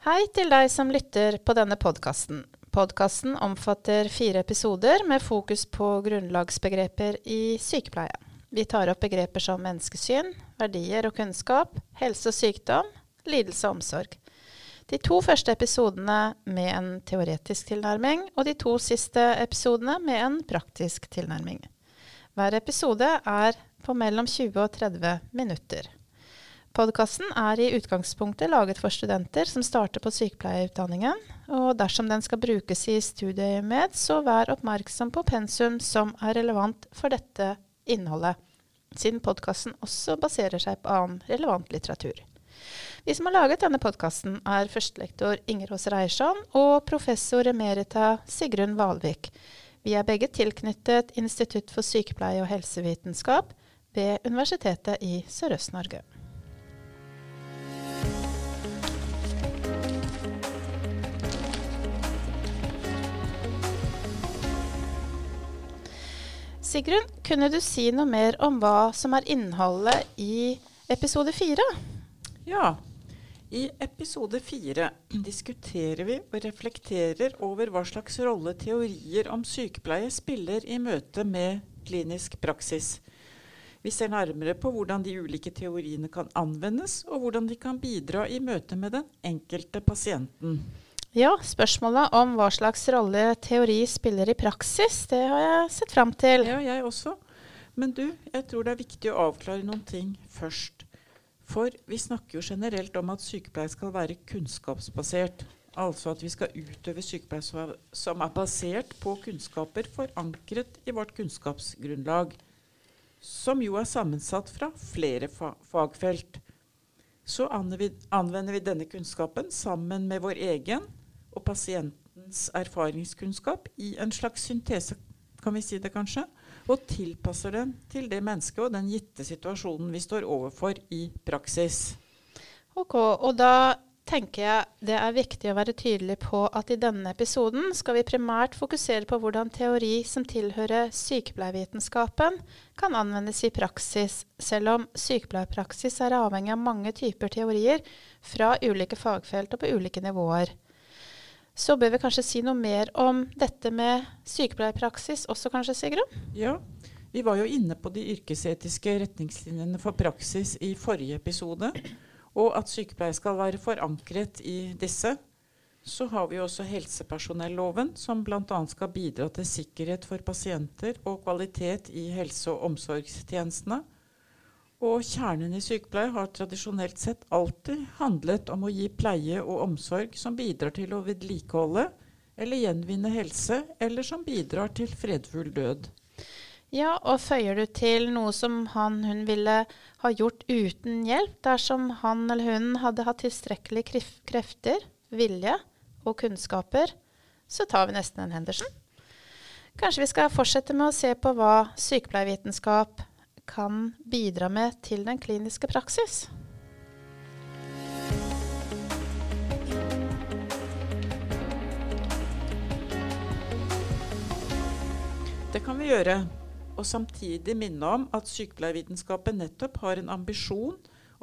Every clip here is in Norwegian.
Hei til deg som lytter på denne podkasten. Podkasten omfatter fire episoder med fokus på grunnlagsbegreper i sykepleie. Vi tar opp begreper som menneskesyn, verdier og kunnskap, helse og sykdom, lidelse og omsorg. De to første episodene med en teoretisk tilnærming, og de to siste episodene med en praktisk tilnærming. Hver episode er på mellom 20 og 30 minutter. Podkasten er i utgangspunktet laget for studenter som starter på sykepleierutdanningen. Og dersom den skal brukes i studieøyemed, så vær oppmerksom på pensum som er relevant for dette innholdet, siden podkasten også baserer seg på annen relevant litteratur. Vi som har laget denne podkasten, er førstelektor Inger Aas Reiersson og professor emerita Sigrun Valvik. Vi er begge tilknyttet Institutt for sykepleie og helsevitenskap ved Universitetet i Sørøst-Norge. Sigrun, kunne du si noe mer om hva som er innholdet i episode fire? Ja. I episode fire diskuterer vi og reflekterer over hva slags rolle teorier om sykepleie spiller i møte med klinisk praksis. Vi ser nærmere på hvordan de ulike teoriene kan anvendes, og hvordan de kan bidra i møte med den enkelte pasienten. Ja, spørsmålet om hva slags rolle teori spiller i praksis, det har jeg sett fram til. Ja, jeg også. Men du, jeg tror det er viktig å avklare noen ting først. For vi snakker jo generelt om at sykepleie skal være kunnskapsbasert. Altså at vi skal utøve sykepleie som er basert på kunnskaper forankret i vårt kunnskapsgrunnlag. Som jo er sammensatt fra flere fa fagfelt. Så anvender vi denne kunnskapen sammen med vår egen og pasientens erfaringskunnskap i en slags syntese, kan vi si det kanskje, og tilpasser den til det mennesket og den gitte situasjonen vi står overfor i praksis. Ok, og da tenker jeg det er viktig å være tydelig på at i denne episoden skal vi primært fokusere på hvordan teori som tilhører sykepleiervitenskapen, kan anvendes i praksis, selv om sykepleierpraksis er avhengig av mange typer teorier fra ulike fagfelt og på ulike nivåer så bør vi kanskje si noe mer om dette med sykepleierpraksis også, kanskje, Sigrun? Ja, vi var jo inne på de yrkesetiske retningslinjene for praksis i forrige episode, og at sykepleier skal være forankret i disse. Så har vi også helsepersonelloven, som bl.a. skal bidra til sikkerhet for pasienter og kvalitet i helse- og omsorgstjenestene. Og kjernen i sykepleie har tradisjonelt sett alltid handlet om å gi pleie og omsorg som bidrar til å vedlikeholde eller gjenvinne helse, eller som bidrar til fredfull død. Ja, og føyer du til noe som han hun ville ha gjort uten hjelp, dersom han eller hun hadde hatt tilstrekkelig krefter, vilje og kunnskaper, så tar vi nesten en Henderson. Kanskje vi skal fortsette med å se på hva sykepleiervitenskap kan bidra med til den kliniske praksis? Det kan vi gjøre, og samtidig minne om at sykepleiervitenskapen nettopp har en ambisjon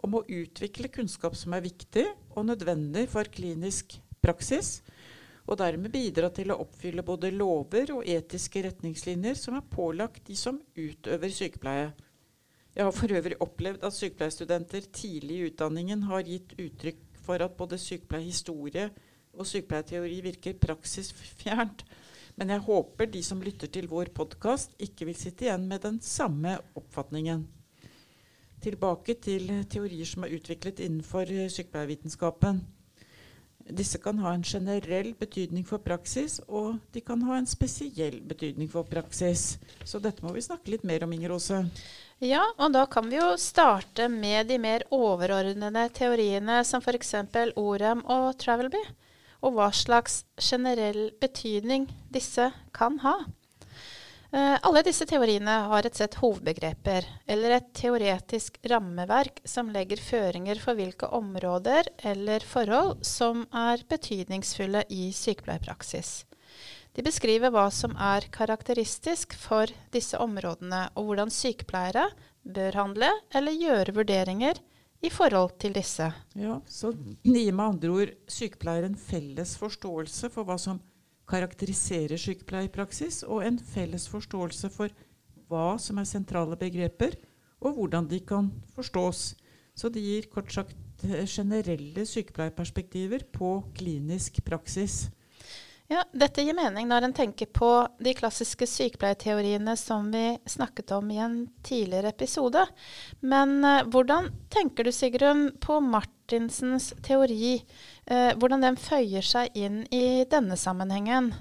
om å utvikle kunnskap som er viktig og nødvendig for klinisk praksis, og dermed bidra til å oppfylle både lover og etiske retningslinjer som er pålagt de som utøver sykepleie. Jeg har for øvrig opplevd at sykepleierstudenter tidlig i utdanningen har gitt uttrykk for at både sykepleierhistorie og sykepleierteori virker praksisfjernt. Men jeg håper de som lytter til vår podkast, ikke vil sitte igjen med den samme oppfatningen. Tilbake til teorier som er utviklet innenfor sykepleiervitenskapen. Disse kan ha en generell betydning for praksis, og de kan ha en spesiell betydning for praksis. Så dette må vi snakke litt mer om, Inger Ose. Ja, og da kan vi jo starte med de mer overordnede teoriene, som f.eks. Orem og Travelby, og hva slags generell betydning disse kan ha. Uh, alle disse teoriene har et sett hovedbegreper, eller et teoretisk rammeverk som legger føringer for hvilke områder eller forhold som er betydningsfulle i sykepleierpraksis. De beskriver hva som er karakteristisk for disse områdene, og hvordan sykepleiere bør handle eller gjøre vurderinger i forhold til disse. Ja, Så det gir med andre ord sykepleieren felles forståelse for hva som karakteriserer sykepleierpraksis, og en felles forståelse for hva som er sentrale begreper, og hvordan de kan forstås. Så det gir kort sagt generelle sykepleierperspektiver på klinisk praksis. Ja, Dette gir mening når en tenker på de klassiske sykepleierteoriene som vi snakket om i en tidligere episode. Men eh, hvordan tenker du, Sigrun, på Martinsens teori? Eh, hvordan den føyer seg inn i denne sammenhengen?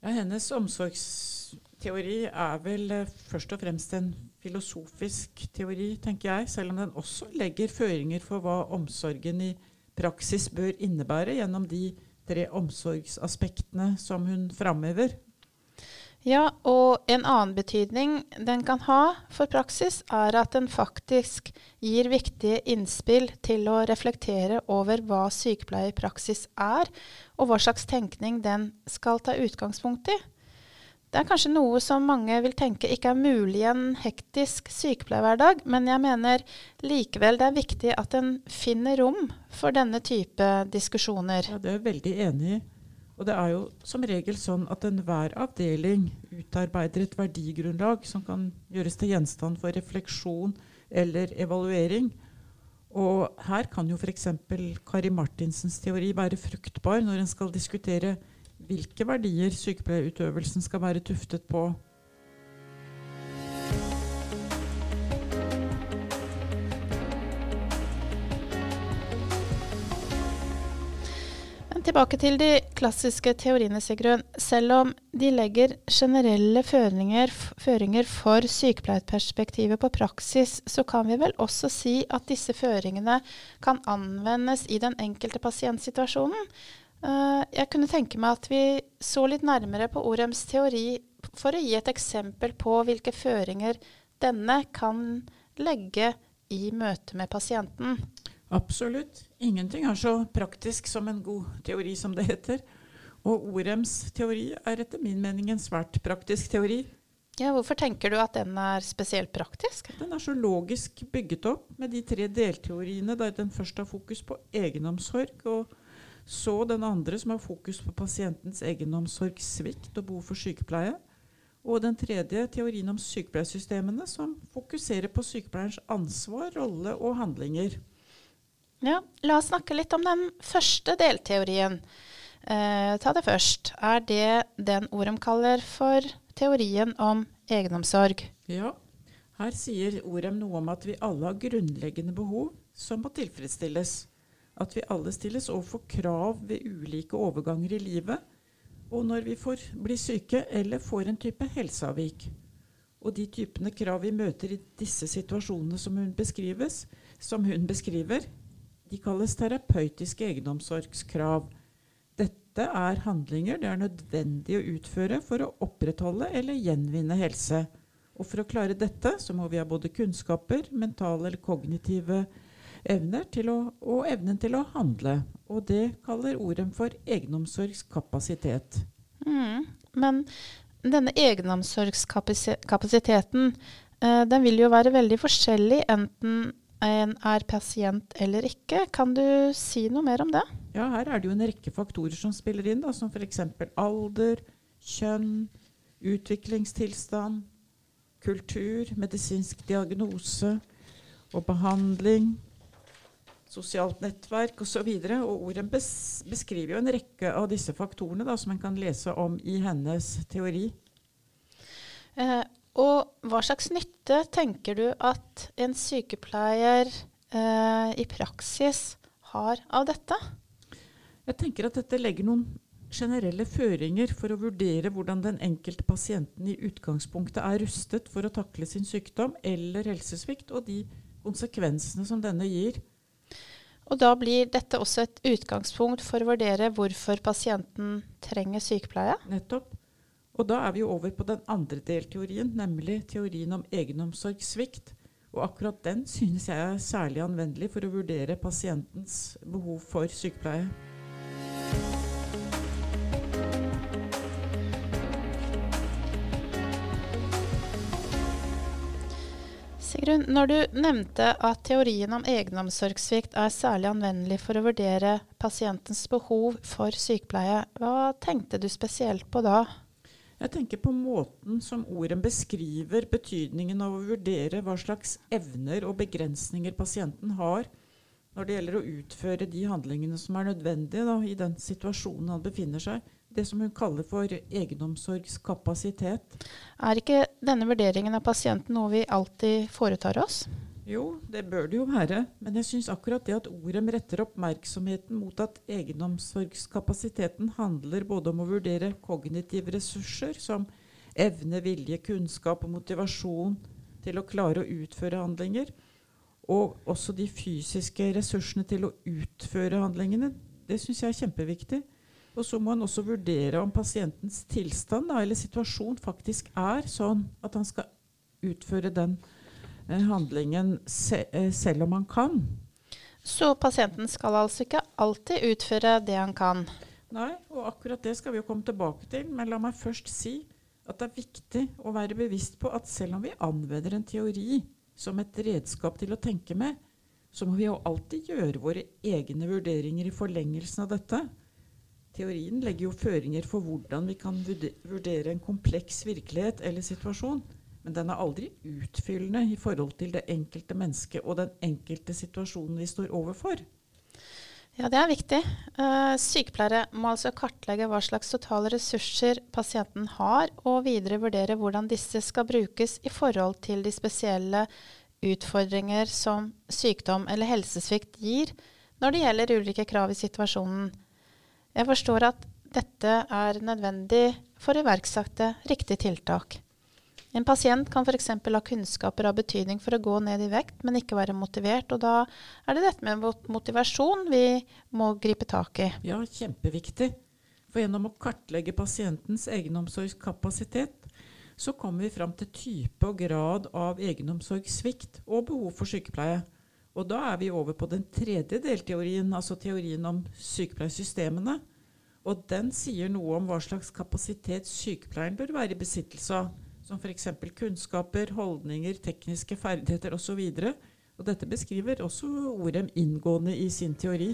Ja, hennes omsorgsteori er vel eh, først og fremst en filosofisk teori, tenker jeg, selv om den også legger føringer for hva omsorgen i praksis bør innebære gjennom de tre omsorgsaspektene som hun framhever. Ja, og en annen betydning den kan ha for praksis, er at den faktisk gir viktige innspill til å reflektere over hva sykepleierpraksis er, og hva slags tenkning den skal ta utgangspunkt i. Det er kanskje noe som mange vil tenke ikke er mulig i en hektisk sykepleierhverdag, men jeg mener likevel det er viktig at en finner rom for denne type diskusjoner. Ja, Det er jeg veldig enig i. Og det er jo som regel sånn at enhver avdeling utarbeider et verdigrunnlag som kan gjøres til gjenstand for refleksjon eller evaluering. Og her kan jo f.eks. Kari Martinsens teori være fruktbar når en skal diskutere hvilke verdier sykepleierutøvelsen skal være tuftet på. Tilbake til de klassiske teoriene, Sigrun. Selv om de legger generelle føringer, føringer for sykepleierperspektivet på praksis, så kan vi vel også si at disse føringene kan anvendes i den enkelte pasientsituasjonen. Uh, jeg kunne tenke meg at vi så litt nærmere på Orems teori for å gi et eksempel på hvilke føringer denne kan legge i møte med pasienten. Absolutt. Ingenting er så praktisk som en god teori, som det heter. Og Orems teori er etter min mening en svært praktisk teori. Ja, Hvorfor tenker du at den er spesielt praktisk? Den er så logisk bygget opp med de tre delteoriene der den først har fokus på egenomsorg og så den andre som har fokus på pasientens egenomsorgssvikt og behov for sykepleie. Og den tredje teorien om sykepleiersystemene, som fokuserer på sykepleierens ansvar, rolle og handlinger. Ja, La oss snakke litt om den første delteorien. Eh, ta det først. Er det den Orem kaller for teorien om egenomsorg? Ja. Her sier Orem noe om at vi alle har grunnleggende behov som må tilfredsstilles at vi alle stilles overfor krav ved ulike overganger i livet, og når vi får bli syke eller får en type helseavvik. Og de typene krav vi møter i disse situasjonene som hun, som hun beskriver, de kalles terapeutiske egenomsorgskrav. Dette er handlinger det er nødvendig å utføre for å opprettholde eller gjenvinne helse. Og for å klare dette så må vi ha både kunnskaper, mentale eller kognitive evner å, og evnen til å handle. Og det kaller Orem for egenomsorgskapasitet. Mm. Men denne egenomsorgskapasiteten eh, den vil jo være veldig forskjellig enten en er pasient eller ikke. Kan du si noe mer om det? Ja, Her er det jo en rekke faktorer som spiller inn, da, som f.eks. alder, kjønn, utviklingstilstand, kultur, medisinsk diagnose og behandling sosialt nettverk osv. Og, så og Orem beskriver jo en rekke av disse faktorene da, som en kan lese om i hennes teori. Eh, og hva slags nytte tenker du at en sykepleier eh, i praksis har av dette? Jeg tenker at dette legger noen generelle føringer for å vurdere hvordan den enkelte pasienten i utgangspunktet er rustet for å takle sin sykdom eller helsesvikt, og de konsekvensene som denne gir. Og da blir dette også et utgangspunkt for å vurdere hvorfor pasienten trenger sykepleie? Nettopp. Og da er vi jo over på den andre delteorien, nemlig teorien om egenomsorgssvikt. Og akkurat den synes jeg er særlig anvendelig for å vurdere pasientens behov for sykepleie. Sigrun, når du nevnte at teorien om egenomsorgssvikt er særlig anvendelig for å vurdere pasientens behov for sykepleie, hva tenkte du spesielt på da? Jeg tenker på måten som ordet beskriver betydningen av å vurdere hva slags evner og begrensninger pasienten har når det gjelder å utføre de handlingene som er nødvendige da, i den situasjonen han befinner seg det som hun kaller for egenomsorgskapasitet. Er ikke denne vurderingen av pasienten noe vi alltid foretar oss? Jo, det bør det jo være. Men jeg syns akkurat det at ordet retter oppmerksomheten mot at egenomsorgskapasiteten handler både om å vurdere kognitive ressurser som evne, vilje, kunnskap og motivasjon til å klare å utføre handlinger, og også de fysiske ressursene til å utføre handlingene, det syns jeg er kjempeviktig. Og så må han også vurdere om pasientens tilstand da, eller situasjon faktisk er sånn at han skal utføre den eh, handlingen se, eh, selv om han kan. Så pasienten skal altså ikke alltid utføre det han kan? Nei, og akkurat det skal vi jo komme tilbake til. Men la meg først si at det er viktig å være bevisst på at selv om vi anvender en teori som et redskap til å tenke med, så må vi jo alltid gjøre våre egne vurderinger i forlengelsen av dette. Teorien legger jo føringer for hvordan vi kan vurdere en kompleks virkelighet eller situasjon. Men den er aldri utfyllende i forhold til det enkelte mennesket og den enkelte situasjonen vi står overfor. Ja, det er viktig. Uh, sykepleiere må altså kartlegge hva slags totale ressurser pasienten har, og videre vurdere hvordan disse skal brukes i forhold til de spesielle utfordringer som sykdom eller helsesvikt gir når det gjelder ulike krav i situasjonen. Jeg forstår at dette er nødvendig for å iverksette riktig tiltak. En pasient kan f.eks. ha kunnskaper av betydning for å gå ned i vekt, men ikke være motivert. Og da er det dette med motivasjon vi må gripe tak i. Ja, kjempeviktig. For gjennom å kartlegge pasientens egenomsorgskapasitet, så kommer vi fram til type og grad av egenomsorgssvikt og behov for sykepleie. Og da er vi over på den tredje delteorien, altså teorien om sykepleiersystemene. Og den sier noe om hva slags kapasitet sykepleieren bør være i besittelse av, som f.eks. kunnskaper, holdninger, tekniske ferdigheter osv. Og, og dette beskriver også Orem inngående i sin teori.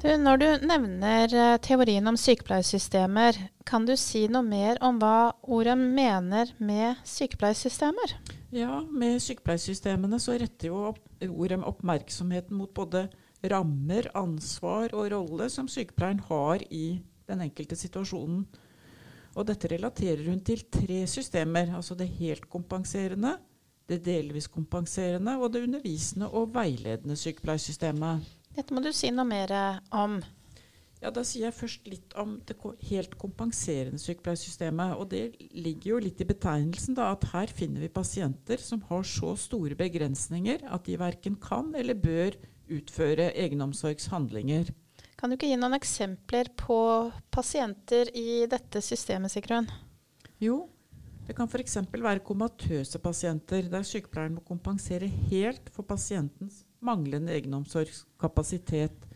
Du, når du nevner eh, teorien om sykepleiersystemer, kan du si noe mer om hva Orem mener med sykepleiersystemer? Ja, med sykepleiersystemene så retter jo ordet oppmerksomheten mot både rammer, ansvar og rolle som sykepleieren har i den enkelte situasjonen. Og dette relaterer hun til tre systemer, altså det helt kompenserende, det delvis kompenserende og det undervisende og veiledende sykepleiersystemet. Dette må du si noe mer om. Ja, Da sier jeg først litt om det helt kompenserende sykepleiersystemet. Og det ligger jo litt i betegnelsen da, at her finner vi pasienter som har så store begrensninger at de verken kan eller bør utføre egenomsorgshandlinger. Kan du ikke gi noen eksempler på pasienter i dette systemet, Sigrun? Jo, det kan f.eks. være komatøse pasienter, der sykepleieren må kompensere helt for pasientens manglende egenomsorgskapasitet.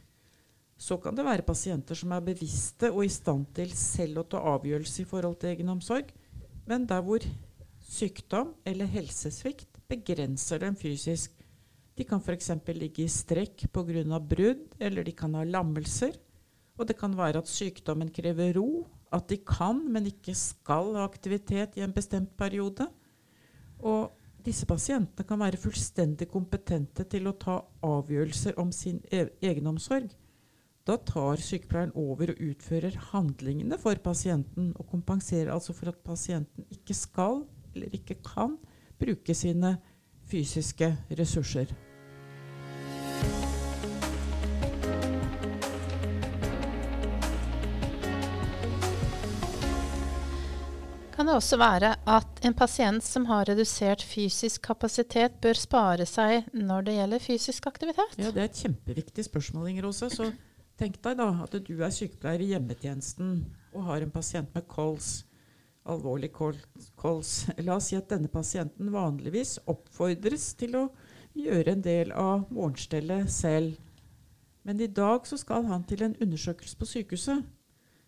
Så kan det være pasienter som er bevisste og i stand til selv å ta avgjørelse i forhold til egenomsorg, men der hvor sykdom eller helsesvikt begrenser dem fysisk. De kan f.eks. ligge i strekk pga. brudd, eller de kan ha lammelser. Og det kan være at sykdommen krever ro, at de kan, men ikke skal ha aktivitet i en bestemt periode. Og disse pasientene kan være fullstendig kompetente til å ta avgjørelser om sin e egenomsorg. Da tar sykepleieren over og utfører handlingene for pasienten, og kompenserer altså for at pasienten ikke skal eller ikke kan bruke sine fysiske ressurser. kan det også være at en pasient som har redusert fysisk kapasitet, bør spare seg når det gjelder fysisk aktivitet? Ja, Det er et kjempeviktig spørsmål, Inger Åse. Så tenk deg da at du er sykepleier i hjemmetjenesten og har en pasient med kols. Alvorlig kols. La oss si at denne pasienten vanligvis oppfordres til å gjøre en del av morgenstellet selv. Men i dag så skal han til en undersøkelse på sykehuset.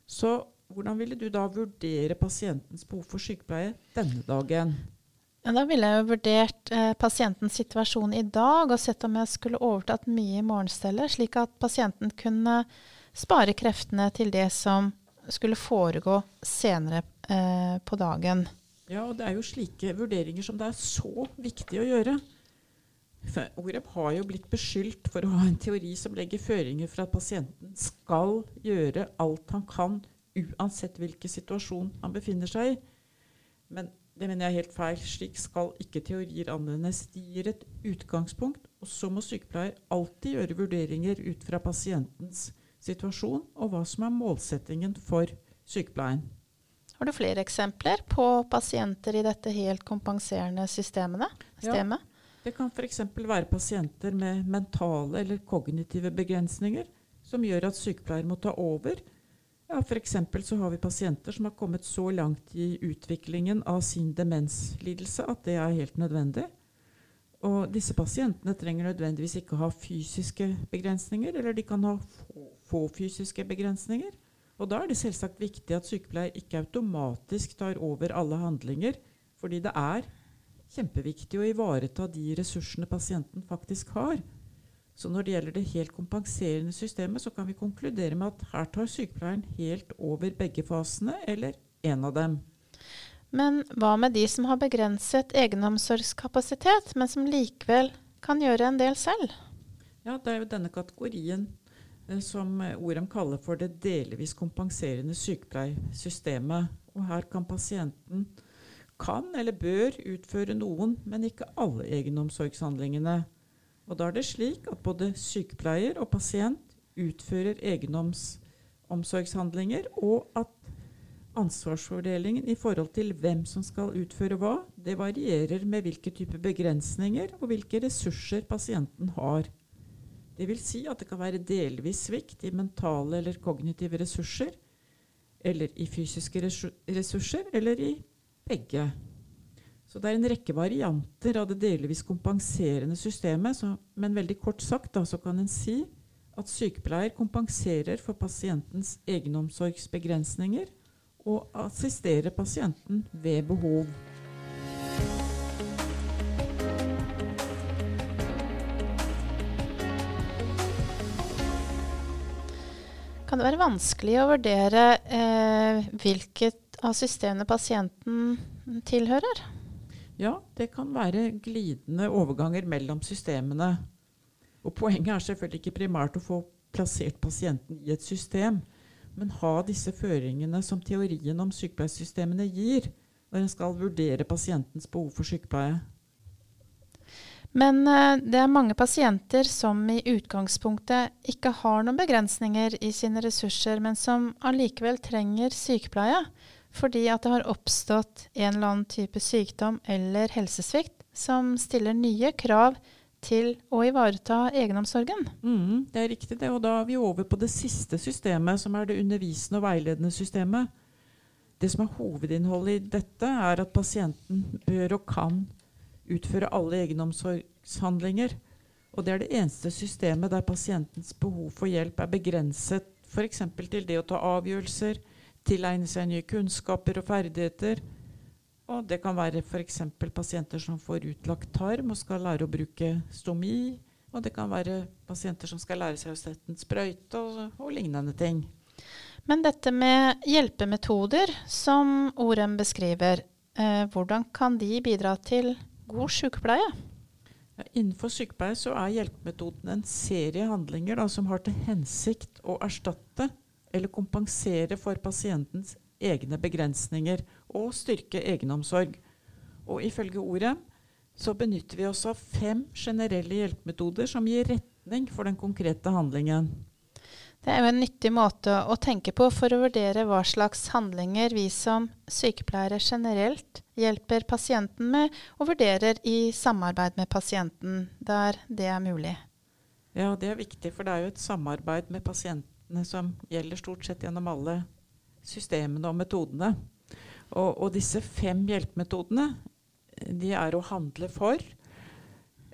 Så hvordan ville du da vurdere pasientens behov for sykepleie denne dagen? Da ville jeg jo vurdert eh, pasientens situasjon i dag og sett om jeg skulle overtatt mye i morgenstellet, slik at pasienten kunne spare kreftene til det som skulle foregå senere eh, på dagen. Ja, og det er jo slike vurderinger som det er så viktig å gjøre. Orep har jo blitt beskyldt for å ha en teori som legger føringer for at pasienten skal gjøre alt han kan, uansett hvilken situasjon han befinner seg i. Men det mener jeg er helt feil. Slik skal ikke teorier anvendes. De gir et utgangspunkt, og så må sykepleier alltid gjøre vurderinger ut fra pasientens situasjon og hva som er målsettingen for sykepleien. Har du flere eksempler på pasienter i dette helt kompenserende systemet? Ja, det kan f.eks. være pasienter med mentale eller kognitive begrensninger som gjør at sykepleier må ta over. Ja, F.eks. så har vi pasienter som har kommet så langt i utviklingen av sin demenslidelse at det er helt nødvendig. Og disse pasientene trenger nødvendigvis ikke ha fysiske begrensninger, eller de kan ha få, fysiske begrensninger. Og da er det selvsagt viktig at sykepleier ikke automatisk tar over alle handlinger, fordi det er kjempeviktig å ivareta de ressursene pasienten faktisk har. Så når det gjelder det helt kompenserende systemet, så kan vi konkludere med at her tar sykepleieren helt over begge fasene, eller én av dem. Men hva med de som har begrenset egenomsorgskapasitet, men som likevel kan gjøre en del selv? Ja, det er jo denne kategorien Eh, som Orem kaller for det delvis kompenserende sykepleiersystemet. Og her kan pasienten kan eller bør utføre noen, men ikke alle egenomsorgshandlingene. Og da er det slik at både sykepleier og pasient utfører egenomsorgshandlinger, og at ansvarsfordelingen i forhold til hvem som skal utføre hva, det varierer med hvilke typer begrensninger og hvilke ressurser pasienten har. Det vil si at det kan være delvis svikt i mentale eller kognitive ressurser, eller i fysiske ressurser, eller i begge. Så det er en rekke varianter av det delvis kompenserende systemet. Så, men veldig kort sagt da, så kan en si at sykepleier kompenserer for pasientens egenomsorgsbegrensninger og assisterer pasienten ved behov. Kan det være vanskelig å vurdere eh, hvilket av systemene pasienten tilhører? Ja, det kan være glidende overganger mellom systemene. Og Poenget er selvfølgelig ikke primært å få plassert pasienten i et system, men ha disse føringene som teorien om sykepleiersystemene gir, når en skal vurdere pasientens behov for sykepleie. Men uh, det er mange pasienter som i utgangspunktet ikke har noen begrensninger i sine ressurser, men som allikevel trenger sykepleie fordi at det har oppstått en eller annen type sykdom eller helsesvikt som stiller nye krav til å ivareta egenomsorgen. Mm, det er riktig, det. Og da er vi over på det siste systemet, som er det undervisende og veiledende systemet. Det som er hovedinnholdet i dette, er at pasienten bør og kan utføre alle egenomsorgshandlinger. Og det er det eneste systemet der pasientens behov for hjelp er begrenset f.eks. til det å ta avgjørelser, tilegne seg nye kunnskaper og ferdigheter. Og det kan være f.eks. pasienter som får utlagt tarm og skal lære å bruke stomi. Og det kan være pasienter som skal lære seg å sette en sprøyte og, og lignende ting. Men dette med hjelpemetoder, som Orem beskriver, eh, hvordan kan de bidra til god sykepleie? Ja, innenfor sykepleie så er hjelpemetoden en serie handlinger da, som har til hensikt å erstatte eller kompensere for pasientens egne begrensninger og styrke egenomsorg. Og ifølge ordet så benytter vi oss av fem generelle hjelpemetoder som gir retning for den konkrete handlingen. Det er jo en nyttig måte å tenke på for å vurdere hva slags handlinger vi som sykepleiere generelt hjelper pasienten med, og vurderer i samarbeid med pasienten der det er mulig. Ja, det er viktig, for det er jo et samarbeid med pasientene som gjelder stort sett gjennom alle systemene og metodene. Og, og disse fem hjelpemetodene de er å handle for,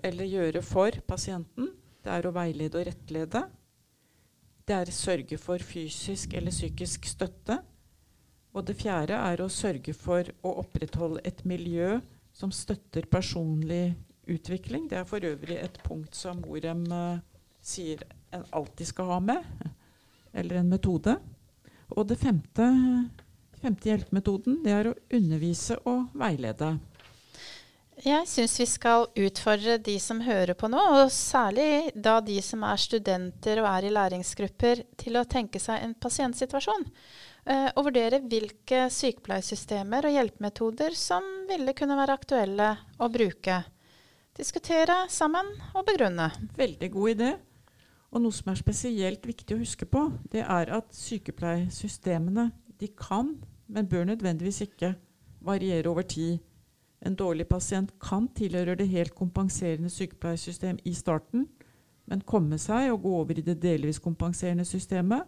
eller gjøre for pasienten. Det er å veilede og rettlede Det er sørge for fysisk eller psykisk støtte. Og det fjerde er å sørge for å opprettholde et miljø som støtter personlig utvikling. Det er for øvrig et punkt som Morem uh, sier en alltid skal ha med, eller en metode. Og det femte, femte hjelpemetoden det er å undervise og veilede. Jeg syns vi skal utfordre de som hører på nå, og særlig da de som er studenter og er i læringsgrupper, til å tenke seg en pasientsituasjon. Uh, og vurdere hvilke sykepleiesystemer og hjelpemetoder som ville kunne være aktuelle å bruke. Diskutere sammen og begrunne. Veldig god idé. Og noe som er spesielt viktig å huske på, det er at sykepleiersystemene de kan, men bør nødvendigvis ikke, variere over tid. En dårlig pasient kan tilhøre det helt kompenserende sykepleiersystem i starten, men komme seg og gå over i det delvis kompenserende systemet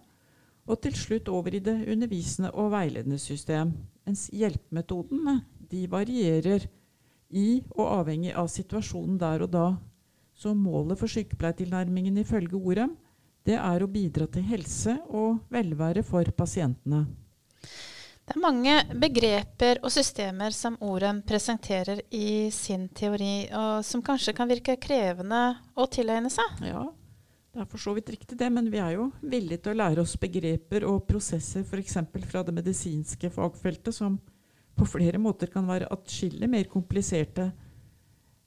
og til slutt over i det undervisende og veiledende system. Mens hjelpemetodene de varierer i og avhengig av situasjonen der og da. Så målet for sykepleiertilnærmingen ifølge Orem det er å bidra til helse og velvære for pasientene. Det er mange begreper og systemer som Orem presenterer i sin teori, og som kanskje kan virke krevende å tilegne seg. Ja, det er for så vidt riktig, det, men vi er jo villige til å lære oss begreper og prosesser f.eks. fra det medisinske fagfeltet, som på flere måter kan være atskillig mer kompliserte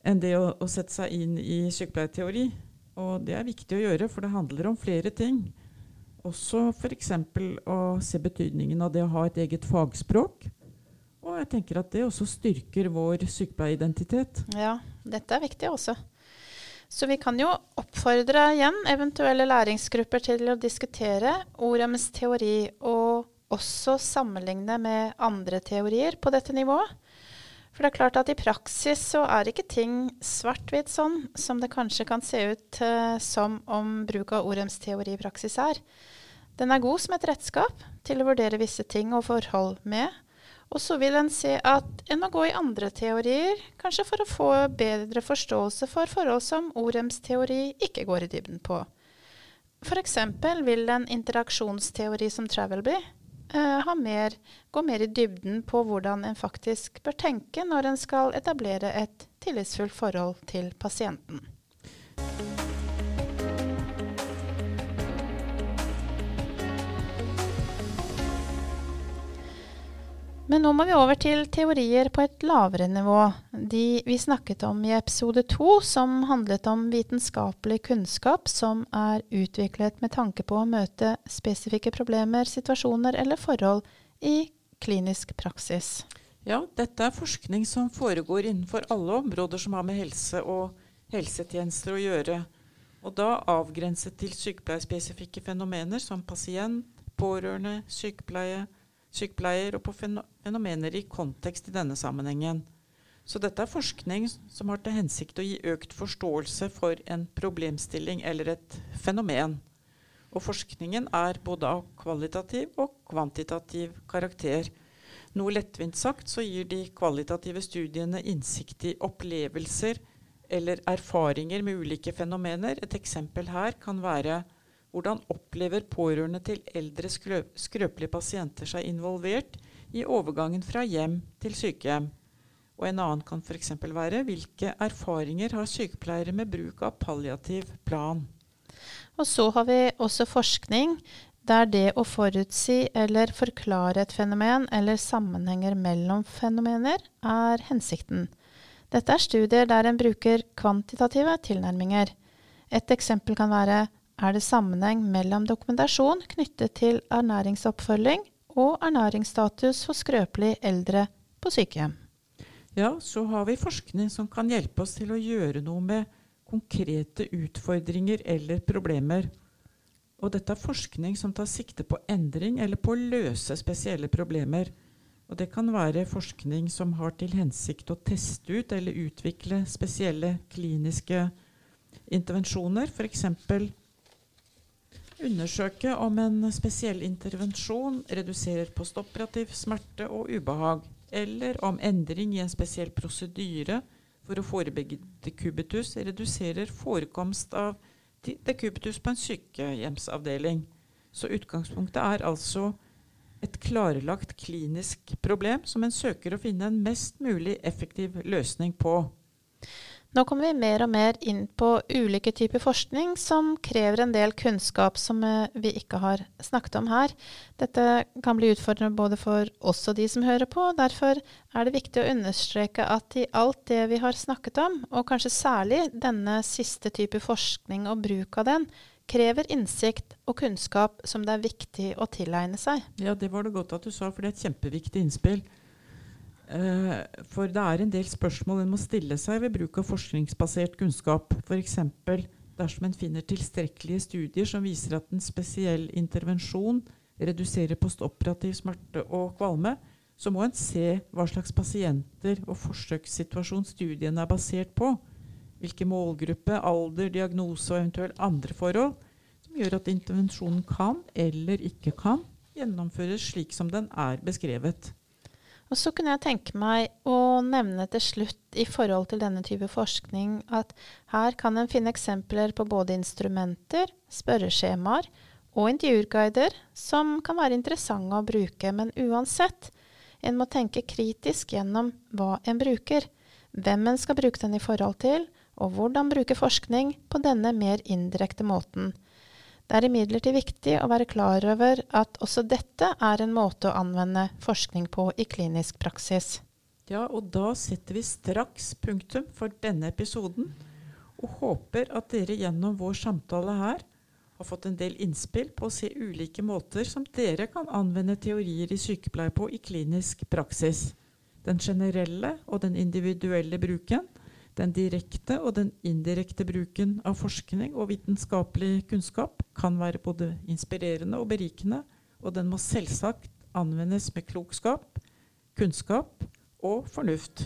enn det å, å, sette seg inn i sykepleierteori. Og det er viktig å gjøre, for det handler om flere ting. Også f.eks. å se betydningen av det å ha et eget fagspråk. Og jeg tenker at det også styrker vår sykepleieridentitet. Ja, dette er viktig også. Så vi kan jo oppfordre igjen eventuelle læringsgrupper til å diskutere Orems teori, og også sammenligne med andre teorier på dette nivået. For det er klart at i praksis så er ikke ting svart-hvitt sånn som det kanskje kan se ut uh, som om bruk av Orems teori i praksis er. Den er god som et redskap til å vurdere visse ting og forhold med, og så vil en se at en må gå i andre teorier, kanskje for å få bedre forståelse for forhold som Orems teori ikke går i dybden på. F.eks. vil en interaksjonsteori som Travelby uh, mer, gå mer i dybden på hvordan en faktisk bør tenke når en skal etablere et tillitsfullt forhold til pasienten. Men nå må vi over til teorier på et lavere nivå. De vi snakket om i episode to, som handlet om vitenskapelig kunnskap som er utviklet med tanke på å møte spesifikke problemer, situasjoner eller forhold i klinisk praksis. Ja, dette er forskning som foregår innenfor alle områder som har med helse og helsetjenester å gjøre. Og da avgrenset til sykepleierspesifikke fenomener som pasient, pårørende, sykepleie, sykepleier og på fenomener i kontekst i denne sammenhengen. Så dette er forskning som har til hensikt å gi økt forståelse for en problemstilling eller et fenomen. Og forskningen er både av kvalitativ og kvantitativ karakter. Noe lettvint sagt så gir de kvalitative studiene innsikt i opplevelser eller erfaringer med ulike fenomener. Et eksempel her kan være hvordan opplever pårørende til eldre skrøpelige pasienter seg involvert i overgangen fra hjem til sykehjem? Og en annen kan f.eks. være hvilke erfaringer har sykepleiere med bruk av palliativ plan? Og så har vi også forskning der det å forutsi eller forklare et fenomen eller sammenhenger mellom fenomener er hensikten. Dette er studier der en bruker kvantitative tilnærminger. Et eksempel kan være er det sammenheng mellom dokumentasjon knyttet til ernæringsoppfølging og ernæringsstatus hos skrøpelige eldre på sykehjem. Ja, så har vi forskning som kan hjelpe oss til å gjøre noe med konkrete utfordringer eller problemer. Og dette er forskning som tar sikte på endring eller på å løse spesielle problemer. Og det kan være forskning som har til hensikt å teste ut eller utvikle spesielle kliniske intervensjoner, f.eks. Undersøke om en spesiell intervensjon reduserer postoperativ smerte og ubehag, eller om endring i en spesiell prosedyre for å forebygge dekubitus reduserer forekomst av dekubitus på en sykehjemsavdeling. Så utgangspunktet er altså et klarlagt klinisk problem som en søker å finne en mest mulig effektiv løsning på. Nå kommer vi mer og mer inn på ulike typer forskning som krever en del kunnskap som eh, vi ikke har snakket om her. Dette kan bli utfordrende både for oss og de som hører på. Derfor er det viktig å understreke at i alt det vi har snakket om, og kanskje særlig denne siste type forskning og bruk av den, krever innsikt og kunnskap som det er viktig å tilegne seg. Ja, det var det godt at du sa, for det er et kjempeviktig innspill. Uh, for det er en del spørsmål en må stille seg ved bruk av forskningsbasert kunnskap. F.eks. dersom en finner tilstrekkelige studier som viser at en spesiell intervensjon reduserer postoperativ smerte og kvalme, så må en se hva slags pasienter og forsøkssituasjon studiene er basert på. Hvilke målgruppe, alder, diagnose og eventuelt andre forhold som gjør at intervensjonen kan eller ikke kan gjennomføres slik som den er beskrevet. Og så kunne jeg tenke meg å nevne til slutt i forhold til denne type forskning at her kan en finne eksempler på både instrumenter, spørreskjemaer og intervjuguider som kan være interessante å bruke, men uansett, en må tenke kritisk gjennom hva en bruker, hvem en skal bruke den i forhold til, og hvordan bruke forskning på denne mer indirekte måten. Det er imidlertid viktig å være klar over at også dette er en måte å anvende forskning på i klinisk praksis. Ja, og da setter vi straks punktum for denne episoden, og håper at dere gjennom vår samtale her har fått en del innspill på å se ulike måter som dere kan anvende teorier i sykepleie på i klinisk praksis. Den generelle og den individuelle bruken, den direkte og den indirekte bruken av forskning og vitenskapelig kunnskap kan være både inspirerende og berikende, og den må selvsagt anvendes med klokskap, kunnskap og fornuft.